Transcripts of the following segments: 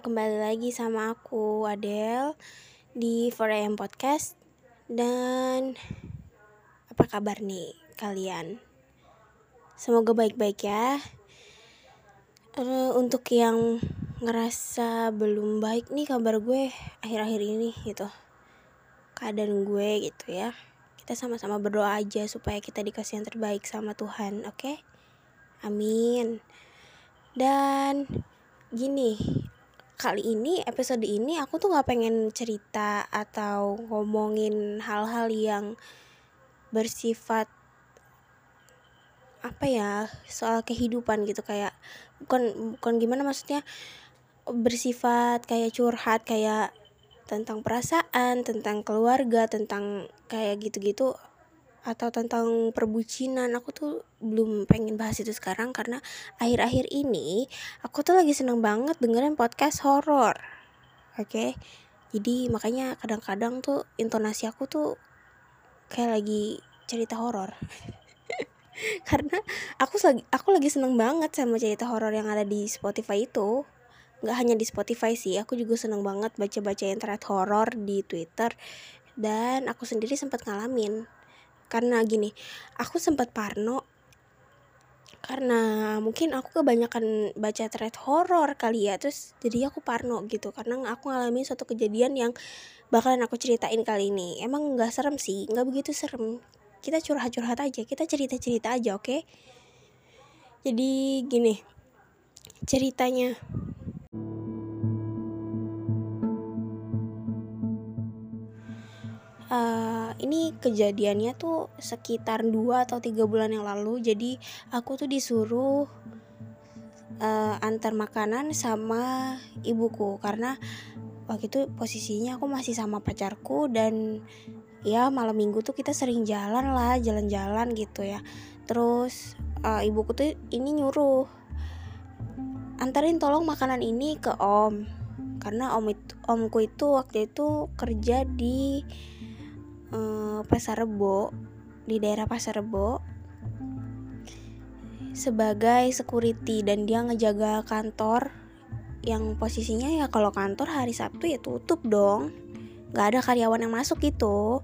kembali lagi sama aku Adele di 4am Podcast Dan apa kabar nih kalian? Semoga baik-baik ya uh, Untuk yang ngerasa belum baik nih kabar gue akhir-akhir ini gitu Keadaan gue gitu ya Kita sama-sama berdoa aja supaya kita dikasih yang terbaik sama Tuhan, oke? Okay? Amin Dan gini kali ini episode ini aku tuh gak pengen cerita atau ngomongin hal-hal yang bersifat apa ya soal kehidupan gitu. Kayak bukan bukan gimana maksudnya bersifat kayak curhat kayak tentang perasaan tentang keluarga tentang kayak gitu-gitu atau tentang perbucinan aku tuh belum pengen bahas itu sekarang karena akhir-akhir ini aku tuh lagi seneng banget dengerin podcast horor oke? Okay? jadi makanya kadang-kadang tuh intonasi aku tuh kayak lagi cerita horor. Karena aku lagi aku lagi seneng banget sama cerita horor yang ada di Spotify itu. Nggak hanya di Spotify sih aku juga seneng banget baca-baca thread horor di Twitter. Dan aku sendiri sempat ngalamin karena gini aku sempat parno karena mungkin aku kebanyakan baca thread horor kali ya terus jadi aku parno gitu. Karena aku ngalamin suatu kejadian yang bakalan aku ceritain kali ini. Emang nggak serem sih nggak begitu serem. Kita curhat-curhat aja kita cerita-cerita aja oke? Okay? jadi gini ceritanya ini kejadiannya tuh sekitar dua atau tiga bulan yang lalu. Jadi aku tuh disuruh uh, antar makanan sama ibuku. Karena waktu itu posisinya aku masih sama pacarku dan ya malam minggu tuh kita sering jalan lah jalan-jalan gitu ya. Terus uh, ibuku tuh ini nyuruh antarin tolong makanan ini ke om. Karena om itu omku itu waktu itu kerja di uh, Pasar Rebo di daerah Pasar Rebo sebagai security dan dia ngejaga kantor yang posisinya ya kalau kantor hari Sabtu ya tutup dong. Nggak ada karyawan yang masuk gitu.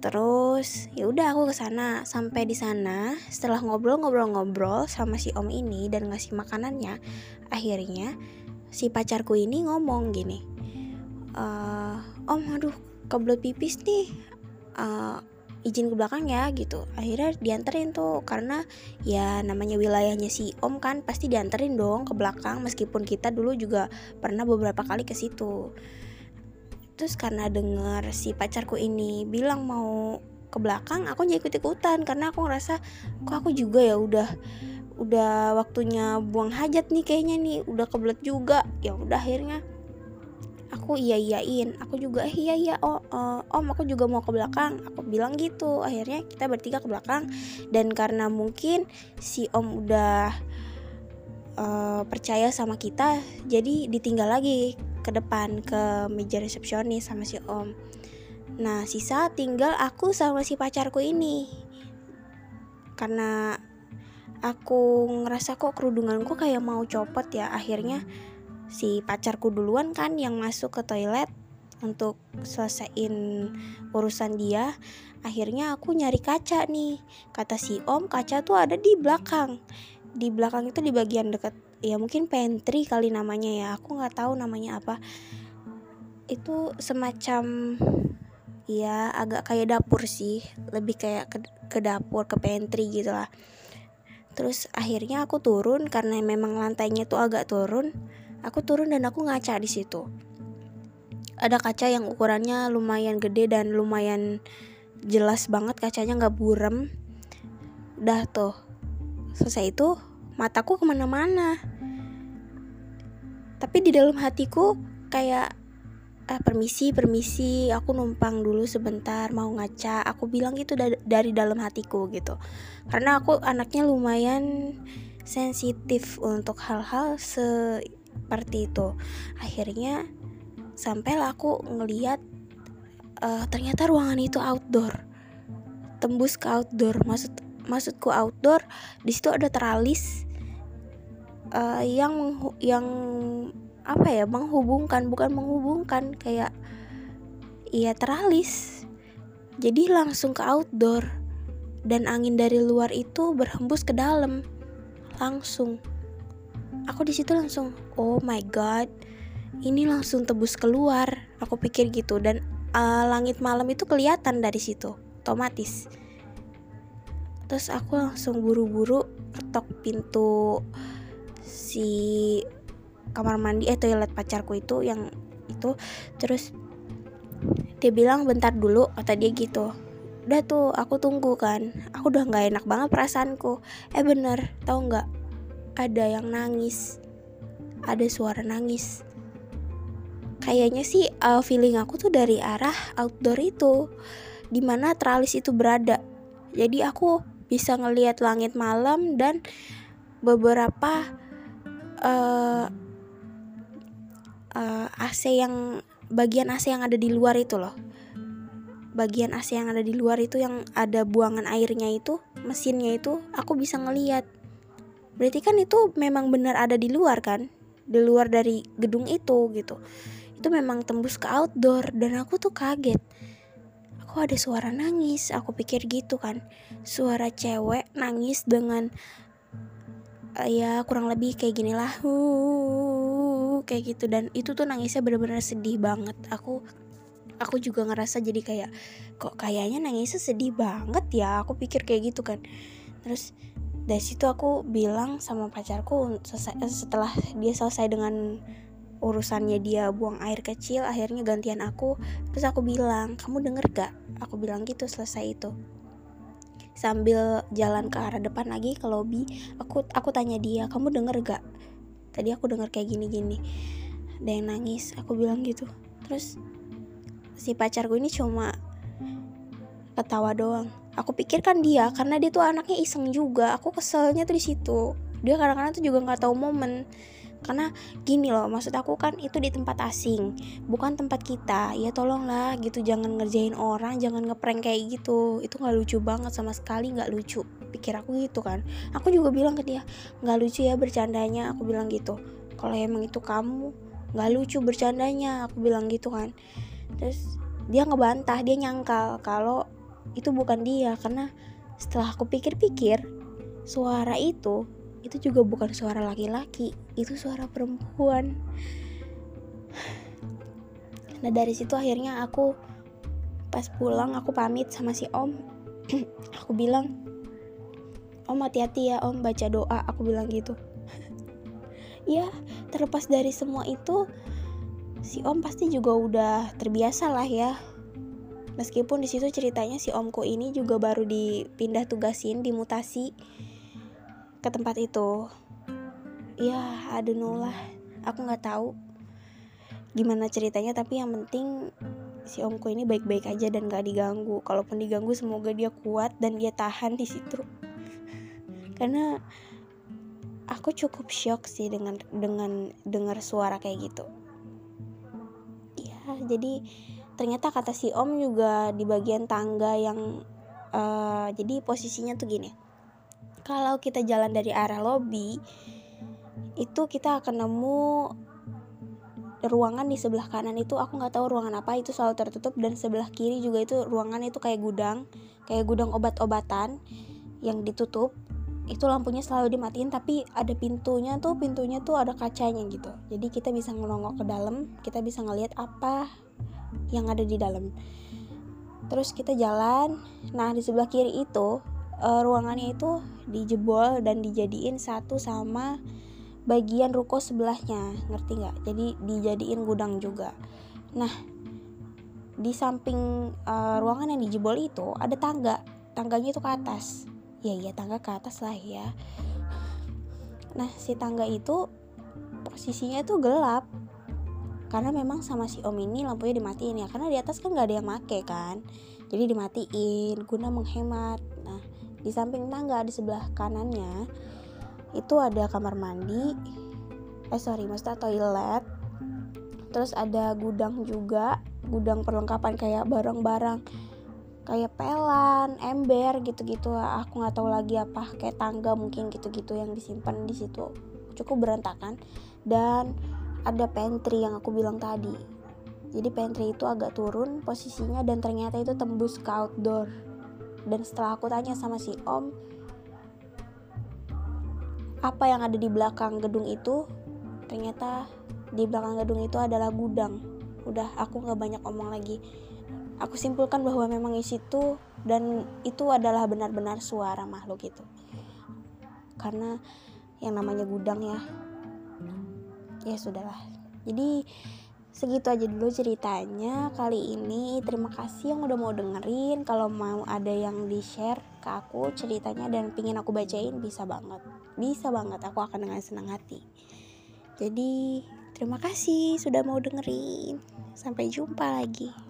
Terus ya udah aku ke sana. Sampai di sana setelah ngobrol-ngobrol-ngobrol sama si om ini dan ngasih makanannya akhirnya si pacarku ini ngomong gini e, om aduh kebelet pipis nih uh, izin ke belakang ya gitu. Akhirnya dianterin tuh karena ya namanya wilayahnya si om kan pasti dianterin dong ke belakang meskipun kita dulu juga pernah beberapa kali ke situ. Terus karena dengar si pacarku ini bilang mau ke belakang aku jadi ikut ikutan karena aku ngerasa kok aku juga ya udah udah waktunya buang hajat nih kayaknya nih udah kebelet juga. Ya udah akhirnya aku iya iyain aku juga eh, iya iya oh uh, om aku juga mau ke belakang. Aku bilang gitu. Akhirnya kita bertiga ke belakang. Dan karena mungkin si om udah uh, percaya sama kita jadi ditinggal lagi ke depan ke meja resepsionis sama si om. Nah sisa tinggal aku sama si pacarku ini. Karena aku ngerasa kok kerudunganku kayak mau copot ya. Akhirnya si pacarku duluan kan yang masuk ke toilet untuk selesaiin urusan dia. Akhirnya aku nyari kaca nih. Kata si om kaca tuh ada di belakang. Di belakang itu di bagian dekat ya mungkin pantry kali namanya ya. Aku nggak tahu namanya apa. Itu semacam ya agak kayak dapur sih. Lebih kayak ke, ke dapur ke pantry gitu lah. Terus akhirnya aku turun karena memang lantainya tuh agak turun Aku turun dan aku ngaca di situ. Ada kaca yang ukurannya lumayan gede dan lumayan jelas banget kacanya nggak burem. Dah tuh, selesai itu mataku ke mana-mana. Tapi di dalam hatiku kayak ah, permisi permisi aku numpang dulu sebentar mau ngaca aku bilang gitu da dari dalam hatiku gitu karena aku anaknya lumayan sensitif untuk hal-hal se seperti itu. Akhirnya sampai aku ngeliat uh, ternyata ruangan itu outdoor. Tembus ke outdoor. Maksud maksudku outdoor di situ ada teralis uh, yang yang apa ya menghubungkan bukan menghubungkan kayak iya teralis. Jadi langsung ke outdoor. Dan angin dari luar itu berhembus ke dalam langsung aku di situ langsung oh my god ini langsung tebus keluar. Aku pikir gitu dan uh, langit malam itu kelihatan dari situ otomatis. Terus aku langsung buru-buru ketok pintu si kamar mandi eh toilet pacarku itu yang itu. Terus dia bilang bentar dulu kata dia gitu. Udah tuh aku tunggu kan. Aku udah nggak enak banget perasaanku. Eh bener tau nggak ada yang nangis. Ada suara nangis. Kayaknya sih uh, feeling aku tuh dari arah outdoor itu di mana teralis itu berada. Jadi aku bisa ngelihat langit malam dan beberapa uh, uh, AC yang bagian AC yang ada di luar itu loh. Bagian AC yang ada di luar itu yang ada buangan airnya itu mesinnya itu aku bisa ngeliat berarti kan itu memang benar ada di luar kan? Di luar dari gedung itu gitu. Itu memang tembus ke outdoor dan aku tuh kaget. Kok ada suara nangis aku pikir gitu kan. Suara cewek nangis dengan uh, ya kurang lebih kayak gini lah kayak gitu. Dan itu tuh nangisnya bener-bener sedih banget. Aku aku juga ngerasa jadi kayak kok kayaknya nangisnya sedih banget ya? Aku pikir kayak gitu kan. Terus dari situ aku bilang sama pacarku setelah dia selesai dengan urusannya dia buang air kecil akhirnya gantian aku. Terus aku bilang kamu denger gak? Aku bilang gitu selesai itu. Sambil jalan ke arah depan lagi ke lobby aku aku tanya dia kamu denger gak? Tadi aku denger kayak gini gini ada yang nangis aku bilang gitu. Terus si pacarku ini cuma ketawa doang aku pikirkan dia karena dia tuh anaknya iseng juga. Aku keselnya tuh di situ. Dia kadang-kadang tuh juga nggak tahu momen. Karena gini loh maksud aku kan itu di tempat asing bukan tempat kita. Ya tolonglah gitu. Jangan ngerjain orang jangan ngeprank kayak gitu. Itu nggak lucu banget sama sekali nggak lucu. Pikir aku gitu kan. Aku juga bilang ke dia nggak lucu ya bercandanya. Aku bilang gitu. Kalau emang itu kamu nggak lucu bercandanya. Aku bilang gitu kan. Terus dia ngebantah dia nyangkal kalau itu bukan dia karena setelah aku pikir-pikir suara itu itu juga bukan suara laki-laki itu suara perempuan. Nah dari situ akhirnya aku pas pulang aku pamit sama si om. Aku bilang om hati-hati ya om baca doa aku bilang gitu. Ya terlepas dari semua itu si om pasti juga udah terbiasa lah ya meskipun di situ ceritanya si omku ini juga baru dipindah tugasin dimutasi ke tempat itu. Ya aduh lah aku nggak tahu gimana ceritanya tapi yang penting si omku ini baik-baik aja dan gak diganggu. Kalaupun diganggu semoga dia kuat dan dia tahan di situ. Karena aku cukup shock sih dengan dengan dengar suara kayak gitu. Ya jadi ternyata kata si om juga di bagian tangga yang uh, jadi posisinya tuh gini. Kalau kita jalan dari arah lobby itu kita akan nemu ruangan di sebelah kanan itu. Aku nggak tahu ruangan apa itu selalu tertutup. Dan sebelah kiri juga itu ruangan itu kayak gudang kayak gudang obat-obatan yang ditutup. Itu lampunya selalu dimatiin tapi ada pintunya tuh pintunya tuh ada kacanya gitu. Jadi kita bisa ngelongok ke dalam kita bisa ngelihat apa yang ada di dalam. Terus kita jalan nah di sebelah kiri itu uh, ruangannya itu dijebol dan dijadiin satu sama bagian ruko sebelahnya ngerti nggak? Jadi dijadiin gudang juga. Nah di samping uh, ruangan yang dijebol itu ada tangga. Tangganya itu ke atas. Ya iya tangga ke atas lah ya. Nah si tangga itu posisinya itu gelap karena memang sama si om ini lampunya dimatiin ya karena di atas kan nggak ada yang make kan. Jadi dimatiin guna menghemat. Nah di samping tangga di sebelah kanannya itu ada kamar mandi eh sorry maksudnya toilet. Terus ada gudang juga gudang perlengkapan kayak barang-barang kayak pelan, ember gitu-gitu. Aku nggak tahu lagi apa kayak tangga mungkin gitu-gitu yang disimpan di situ. Cukup berantakan. Dan ada pantry yang aku bilang tadi. Jadi pantry itu agak turun posisinya dan ternyata itu tembus ke outdoor. Dan setelah aku tanya sama si om apa yang ada di belakang gedung itu? Ternyata di belakang gedung itu adalah gudang. Udah aku nggak banyak omong lagi. Aku simpulkan bahwa memang isi itu dan itu adalah benar-benar suara makhluk itu. Karena yang namanya gudang ya ya sudahlah. Jadi segitu aja dulu ceritanya kali ini. Terima kasih yang udah mau dengerin. Kalau mau ada yang di share ke aku ceritanya dan pingin aku bacain bisa banget. Bisa banget. Aku akan dengan senang hati. Jadi terima kasih sudah mau dengerin. Sampai jumpa lagi